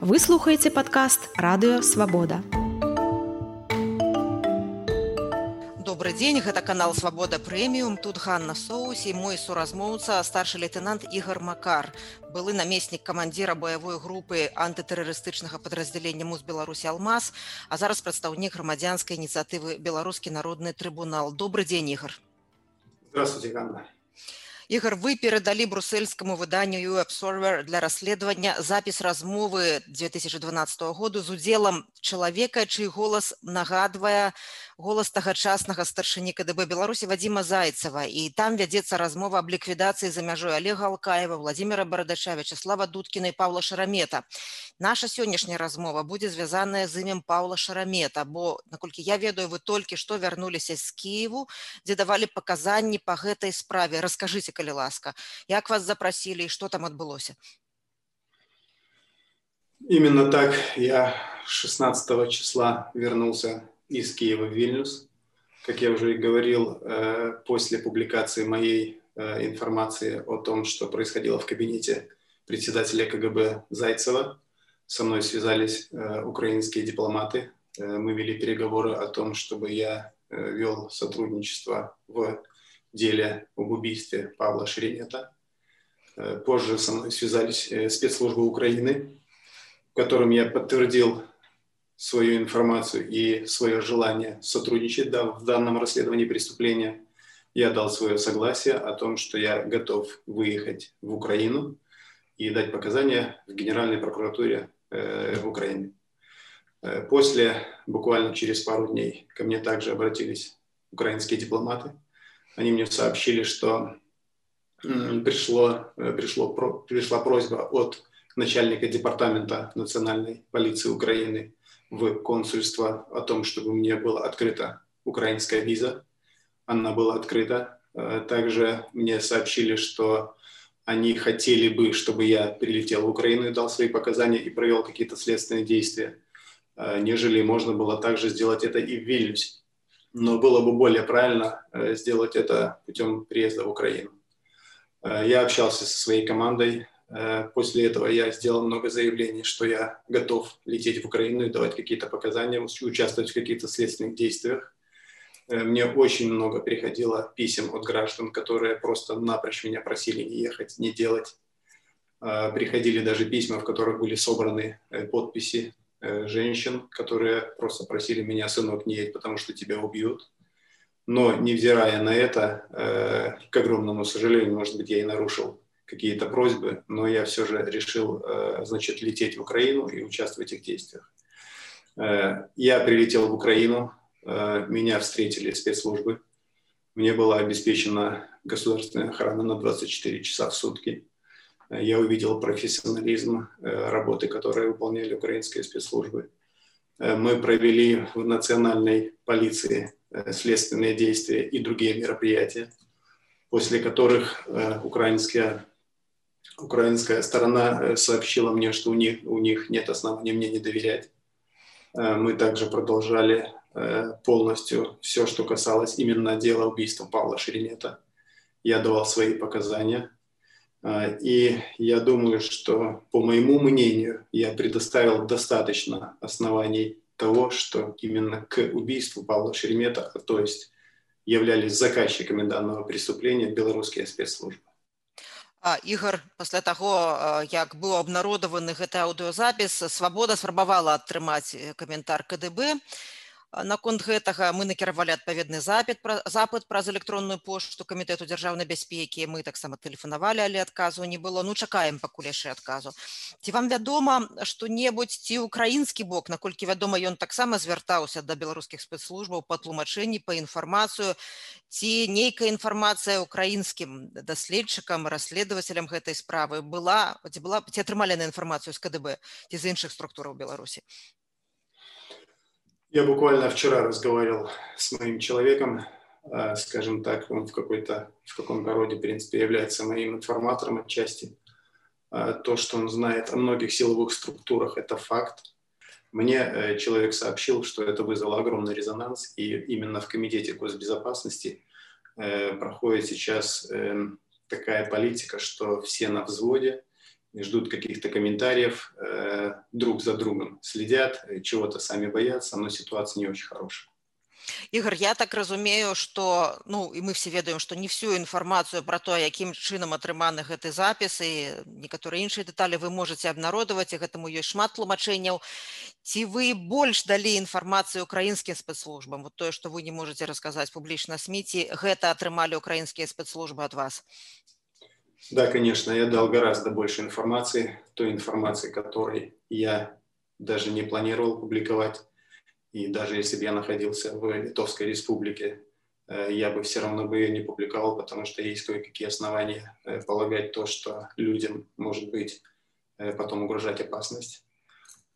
Вы слухаеце падкаст радыё свабода. Добры дзень, гэта канал свабода прэміум. Тут Ганна Соус і мой суразмоўца старшы лейтенант Ігар Макар, былы намеснік камандзіра баявой групы антытэрарыстычнага падраздзялення муз Беларусі Алмаз, а зараз прадстаўнік грамадзянскай ініцыятывы беларускі народны трыбунал. Добры дзень Ігар. Здравствуйте, Ганна. Ігор, вы перадалі брусельскаму выданню Observer для расследавання запіс размовы 2012 году з удзелам чалавека, чый голас нагадвае голас тагачаснага старшыні КДБ Беларусі Вадзіма Зайцева. І там вядзецца размова аб ліквідацыі за мяжой Олега Алкаева, Владзіміра Барадача, Вячеслава Дудкіна і Павла Шарамета. Наша сённяшняя размова будзе звязаная з імем Паўла Шарамета, бо наколькі я ведаю, вы толькі што вярнуліся з Киеву, дзе давалі паказанні па гэтай справе. Раскажыце, калі ласка, як вас запрасілі і што там адбылося? Именно так я 16 числа вернулся из Киева в Вильнюс. Как я уже и говорил, э, после публикации моей э, информации о том, что происходило в кабинете председателя КГБ Зайцева, со мной связались э, украинские дипломаты. Мы вели переговоры о том, чтобы я вел сотрудничество в деле об убийстве Павла Шеремета. Позже со мной связались спецслужбы Украины, которым я подтвердил свою информацию и свое желание сотрудничать да, в данном расследовании преступления, я дал свое согласие о том, что я готов выехать в Украину и дать показания в Генеральной прокуратуре э, в Украине. Э, после, буквально через пару дней, ко мне также обратились украинские дипломаты. Они мне сообщили, что пришло, э, пришло, пришла просьба от начальника департамента национальной полиции Украины в консульство о том, чтобы мне была открыта украинская виза. Она была открыта. Э, также мне сообщили, что они хотели бы, чтобы я прилетел в Украину и дал свои показания и провел какие-то следственные действия, э, нежели можно было также сделать это и в Вильнюсе. Но было бы более правильно э, сделать это путем приезда в Украину. Я общался со своей командой, Э, после этого я сделал много заявлений, что я готов лететь в Украину и давать какие-то показания, участвовать в каких-то следственных действиях. Э, мне очень много приходило писем от граждан, которые просто напрочь меня просили не ехать, не делать. Э, приходили даже письма, в которых были собраны подписи женщин, которые просто просили меня, сынок, не едь, потому что тебя убьют. Но, невзирая на это, к огромному сожалению, может быть, я и нарушил какие-то просьбы, но я все же решил, э, значит, лететь в Украину и участвовать в этих действиях. Э, я прилетел в Украину, э, меня встретили спецслужбы, мне была обеспечена государственная охрана на 24 часа в сутки. Я увидел профессионализм работы, которые выполняли украинские спецслужбы. Мы провели в национальной полиции следственные действия и другие мероприятия, после которых украинская украинская сторона э, сообщила мне, что у них, у них нет оснований мне не доверять. Э, мы также продолжали э, полностью все, что касалось именно дела убийства Павла Шеремета. Я давал свои показания. И я думаю, что, по моему мнению, я предоставил достаточно оснований того, что именно к убийству Павла Шеремета, то есть являлись заказчиками данного преступления белорусские спецслужбы. Ігор пасля таго як быў абнародаваны гэты аўдыёзапіс свабода спрабавала атрымаць каментар КДБ наконт гэтага мы накіравалі адпаведны запіт пра запыт праз электронную пошту камітэту дзяржаўнай бяспекі. Мы таксама тэлефанавалі але адказу не было. Ну чакаем пакуль яшчэ адказу. Ці вам вядома што-небудзь ці украінскі бок наколькі вядома ён таксама звяртаўся да беларускіх спецслужбаў па тлумачэнні па інфармацыю ці нейкая інфармацыя украінскім даследчыкам расследавацелям гэтай справы была ці была ці атрымалі на інфармацыю з КДБ ці з іншых структураў беларусі Я буквально вчера разговаривал с моим человеком, э, скажем так, он в какой-то, в каком-то роде, в принципе, является моим информатором отчасти. Э, то, что он знает о многих силовых структурах, это факт. Мне э, человек сообщил, что это вызвало огромный резонанс, и именно в Комитете госбезопасности проходит сейчас такая политика, что все на взводе, ждут каких-то комментариев, друг за другом следят, чего-то сами боятся, но ситуация не очень хорошая. Ігор я так разумею что ну і мы все ведаем што не всю інфармацыю про то якім чынам атрыманы гэты запіс і некаторыя іншыя дэталі вы можете абнародаваць і гэтаму ёсць шмат тлумачэнняў. Ці вы больш далі інфармацыю украінскім спецслужбам? Вот тое што вы не можете расказаць публічна сміці гэта атрымалі украінскія спецслужбы ад вас да конечно я дал гораздо больше информации той информации которой я даже не планировал публиковать и даже если бы я находился в Литовской республике, э, я бы все равно бы ее не публиковал, потому что есть кое-какие основания э, полагать то, что людям может быть э, потом угрожать опасность.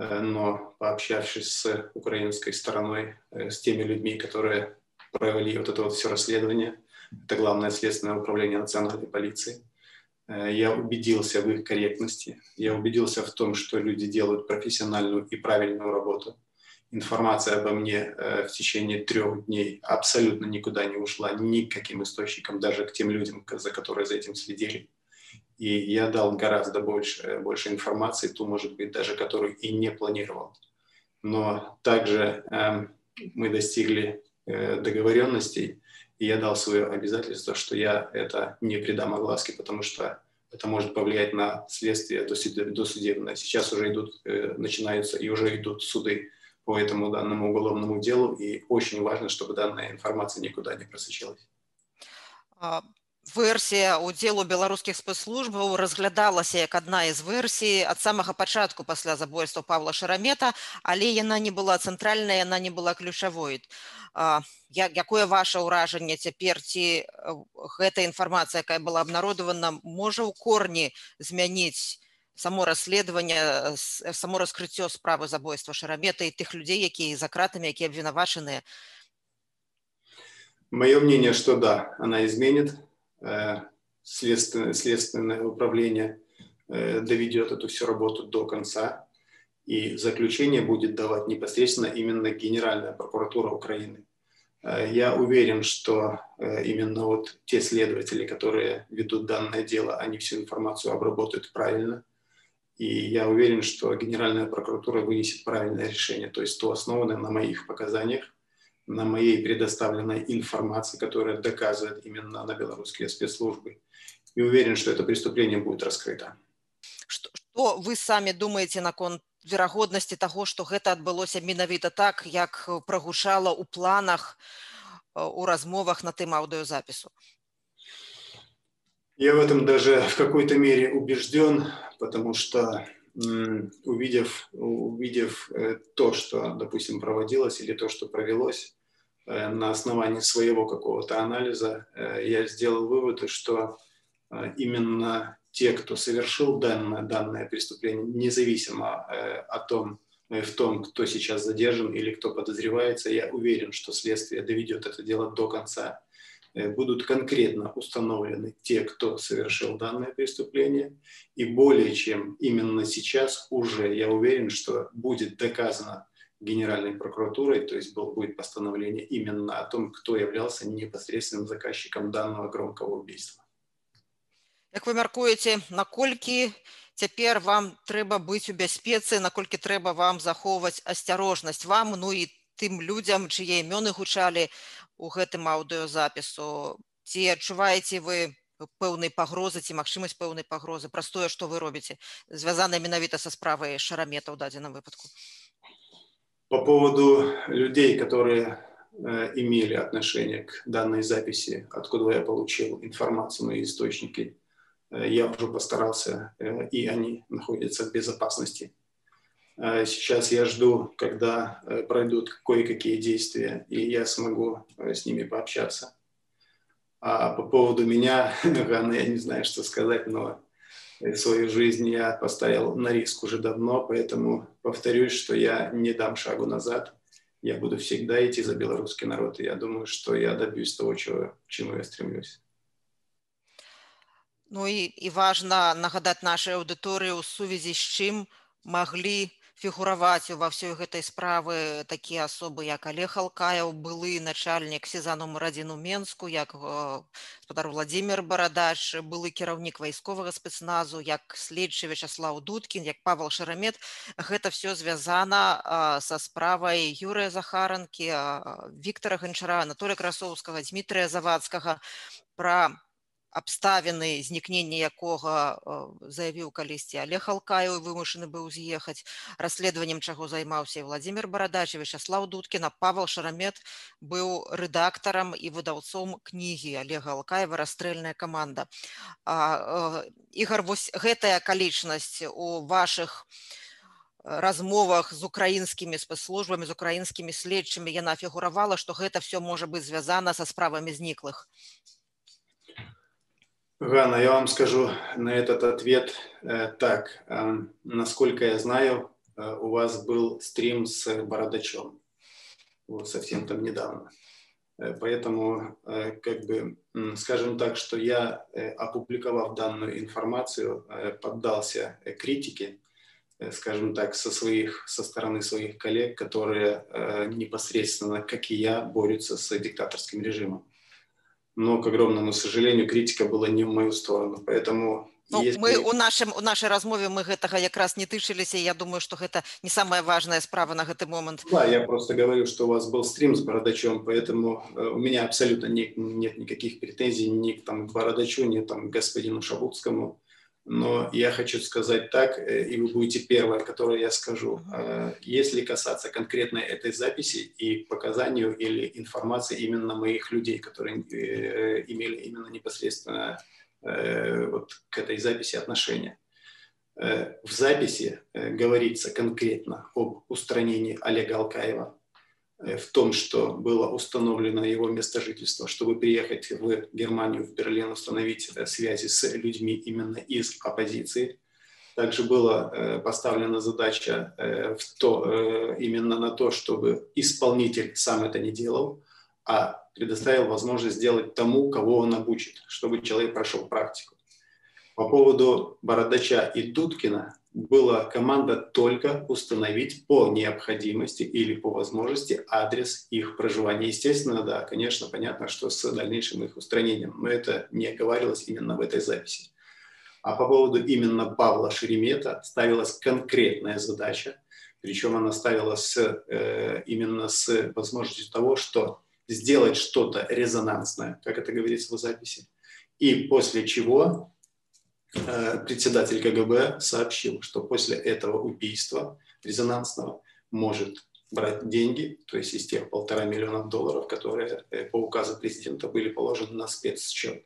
Но пообщавшись с украинской стороной, с теми людьми, которые провели вот это вот все расследование, это Главное следственное управление национальной полиции, я убедился в их корректности, я убедился в том, что люди делают профессиональную и правильную работу – информация обо мне э, в течение трех дней абсолютно никуда не ушла, никаким источникам, даже к тем людям, за которые за этим следили. И я дал гораздо больше, э, больше информации, ту, может быть, даже которую и не планировал. Но также э, мы достигли э, договоренностей, и я дал свое обязательство, что я это не придам огласке, потому что это может повлиять на следствие досудебное. Сейчас уже идут, э, начинаются и уже идут суды по этому данному уголовному делу, и очень важно, чтобы данная информация никуда не просочилась Версія удзелу беларускіх спецслужбаў разглядалася як адна з версій ад самага пачатку пасля забойства Павла Шарамета, але яна не была цэнтральная, яна не была ключавой. Як, якое ваше ўражанне цяпер ці гэта інфармацыя, якая была абнародавана, можа ў корні змяніць само расследаванне само раскрыццё справы забойства шарамета і тых людзей якія за кратамі якія абвінавачаныя мое мнение что да она изменит э, следственное, следственное управление э, доведет эту всю работу до конца. И заключение будет давать непосредственно именно Генеральная прокуратура Украины. Э, я уверен, что именно вот те следователи, которые ведут данное дело, они всю информацию обработают правильно, и я уверен, что Генеральная прокуратура вынесет правильное решение, то есть то основанное на моих показаниях, на моей предоставленной информации, которая доказывает именно на белорусские спецслужбы. И уверен, что это преступление будет раскрыто. Что, что вы сами думаете наконт верагоднасці таго, што гэта адбылося менавіта так, як прагушала ў планах у размовах на тым аўдыёзапісу? Я в этом даже в какой-то мере убежден, потому что увидев, увидев э, то, что, допустим, проводилось или то, что провелось, э, на основании своего какого-то анализа, э, я сделал выводы, что именно те, кто совершил данное, данное преступление, независимо о том, в том, кто сейчас задержан или кто подозревается, я уверен, что следствие доведет это дело до конца Э, будут конкретно установлены те, кто совершил данное преступление. И более чем именно сейчас уже я уверен, что будет доказано Генеральной прокуратурой, то есть был, будет постановление именно о том, кто являлся непосредственным заказчиком данного громкого убийства. Як вы мяркуеце, наколькі цяпер вам трэба быць у бяспецы, наколькі трэба вам захоўваць асцярожнасць вам, ну і тым людзям, чые імёны гучалі у гэтым аўдыёзапісу ці адчуваеце вы пэўнай пагрозы ці магчымасць пэўнай пагрозы праз тое што вы робіце звязанае менавіта са справай шарамета ў дадзеным выпадку по поводу людей которые э, имели отношение к данной записи откуда я получил информацию мои источники э, я уже постарался э, и они находятся в безопасности сейчас я жду, когда пройдут кое-какие действия, и я смогу с ними пообщаться. А по поводу меня, я не знаю, что сказать, но свою жизнь я поставил на риск уже давно, поэтому повторюсь, что я не дам шагу назад. Я буду всегда идти за белорусский народ, и я думаю, что я добьюсь того, чего, к чему я стремлюсь. Ну і, і важна нагадаць нашай аўдыторыі ў сувязі з чым маглі фігураваць ва ўсёй гэтай справы такія асобы як олег алкаяў былы начальнік сеза номер адзін у менску як спадар владимир барадач былы кіраўнік вайсковага спецназу як следчы вячаслав дудкін як павел шарамет гэта все звязана са справай юрыя захаранкі Віктора ганчара анатоля красоўскага дмітрия завадскага про абставіны знікнення якога заявіў калісьці олег алкаю вымушаны быў з'ехаць. Расследаваннем чаго займаўся владимир барадач вячаслав дудкіна павел шарамет быў рэдактарам і выдаўцом кнігі олега алкаева расстрэльная каманда ігар вось гэтая акалічнасць у ваших размовах з украінскімі спецслужбамі з украінскімі следчымі яна фігуравала што гэта все можа быць звязана са справамі зніклых Ганна, я вам скажу на этот ответ э, так. Э, насколько я знаю, э, у вас был стрим с Бородачом. Вот совсем там недавно. Поэтому, как бы, скажем так, что я, опубликовав данную информацию, поддался критике, скажем так, со, своих, со стороны своих коллег, которые непосредственно, как и я, борются с диктаторским режимом но, к огромному сожалению, критика была не в мою сторону. Поэтому Ну, если... мы у нашым у нашай размове мы гэтага якраз не тычыліся я думаю что гэта не самая важная справа на гэты момант да, я просто говорю что у вас был стрим с бородачом поэтому э, у меня абсолютно не, нет никаких претензий ни к там к бородачу ни там господину шабутскому но я хочу сказать так, э, и вы будете первая, которую я скажу. Э, если касаться конкретно этой записи и показанию или информации именно моих людей, которые э, имели именно непосредственно вот к этой записи отношения. В записи говорится конкретно об устранении Олега Алкаева, в том, что было установлено его место жительства, чтобы приехать в Германию, в Берлин, установить э, связи с людьми именно из оппозиции. Также была э, поставлена задача в то, именно на то, чтобы исполнитель сам это не делал, а предоставил возможность сделать тому, кого он обучит, чтобы человек прошел практику. По поводу Бородача и Дудкина была команда только установить по необходимости или по возможности адрес их проживания. Естественно, да, конечно, понятно, что с дальнейшим их устранением, но это не оговаривалось именно в этой записи. А по поводу именно Павла Шеремета ставилась конкретная задача, причем она ставилась э, именно с возможностью того, что сделать что-то резонансное, как это говорится в записи, и после чего председатель КГБ сообщил, что после этого убийства резонансного может брать деньги, то есть из тех полтора миллиона долларов, которые э, по указу президента были положены на спецсчет.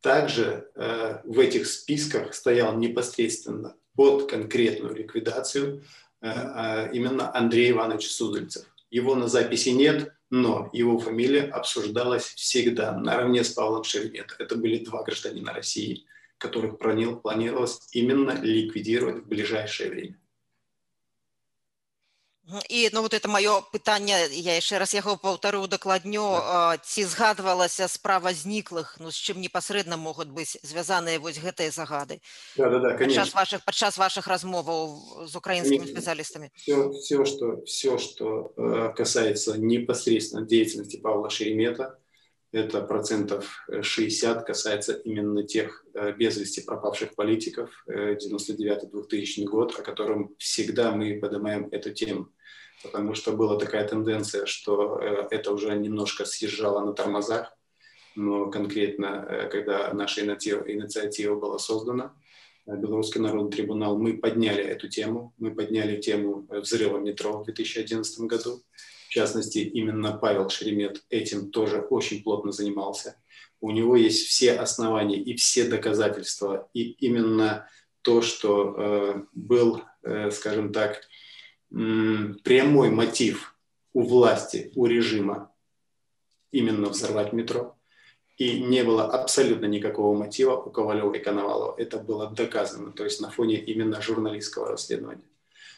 Также э, в этих списках стоял непосредственно под конкретную ликвидацию э, э, именно Андрей Иванович Суздальцев. Его на записи нет, но его фамилия обсуждалась всегда наравне с Павлом Шеремет. Это были два гражданина России – которых планировалось именно ликвидировать в ближайшее время. і ну вот это маё пытанне я яшчэ раз яго паўтару дакладню ці згадвалася справа зніклых ну з чым непасрэдна могуць быць звязаныя вось гэтыя загады да, да, да, падчас ваших падчас ваших размоваў з украінскімі спецыялістамі все, все что все что э, касается непосредственно деятельности Павла Шеремета это процентов 60 э, касается именно тех э, без вести пропавших политиков 99-2000 э, год, о котором всегда мы поднимаем эту тему. Потому что была такая тенденция, что это уже немножко съезжало на тормозах, но конкретно, когда наша инициатива, была создана, Белорусский народный трибунал, мы подняли эту тему, мы подняли тему взрыва метро в 2011 году, частности, именно Павел Шеремет этим тоже очень плотно занимался. У него есть все основания и все доказательства, и именно то, что э, был, э, скажем так, прямой мотив у власти, у режима именно взорвать метро, и не было абсолютно никакого мотива у Ковалева и Коновалова. Это было доказано, то есть на фоне именно журналистского расследования.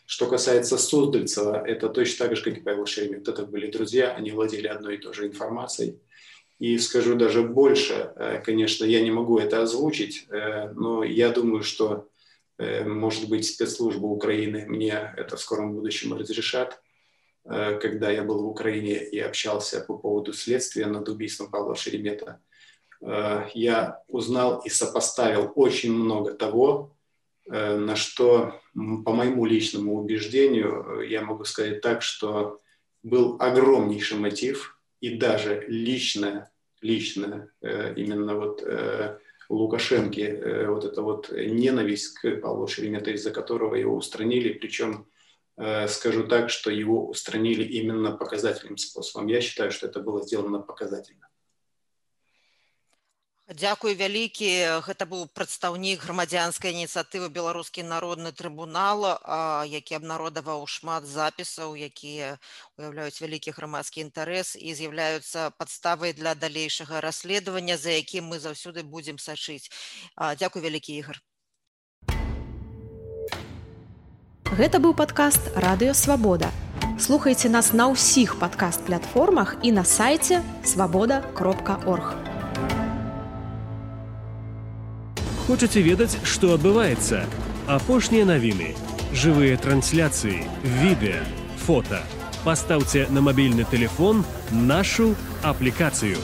Что касается Суздальцева, это точно так же, как и Павел Шеремет. Это были друзья, они владели одной и той же информацией. И скажу даже больше, э, конечно, я не могу это озвучить, э, но я думаю, что может быть, спецслужбы Украины мне это в скором будущем разрешат. Когда я был в Украине и общался по поводу следствия над убийством Павла Шеремета, я узнал и сопоставил очень много того, на что, по моему личному убеждению, я могу сказать так, что был огромнейший мотив и даже личное, личное именно вот Лукашенко э, вот эта вот ненависть к Павлу Шеремета, из-за которого его устранили, причем э, скажу так, что его устранили именно показательным способом. Я считаю, что это было сделано показательно. Дзякуй вялікі. Гэта быў прадстаўнік грамадзянскай ініцыятывы беларускі народны трыбунал які абнародаваў шмат запісаў якія уяўляюць вялікі грамадскі інтарэс і з'яўляюцца падставай для далейшага расследавання за якім мы заўсёды будзем сачыць. Дзякуй вялікі ігар. Гэта быў падкаст радыё свабода слухайце нас на ўсіх падкаст платформах і на сайце свабода кропка орг Хочаце ведаць, што адбываецца? Апошнія навіны, жывыя трансляцыі, відэа, фота. Пастаўце на мабільны тэлефон нашу аплікацыю.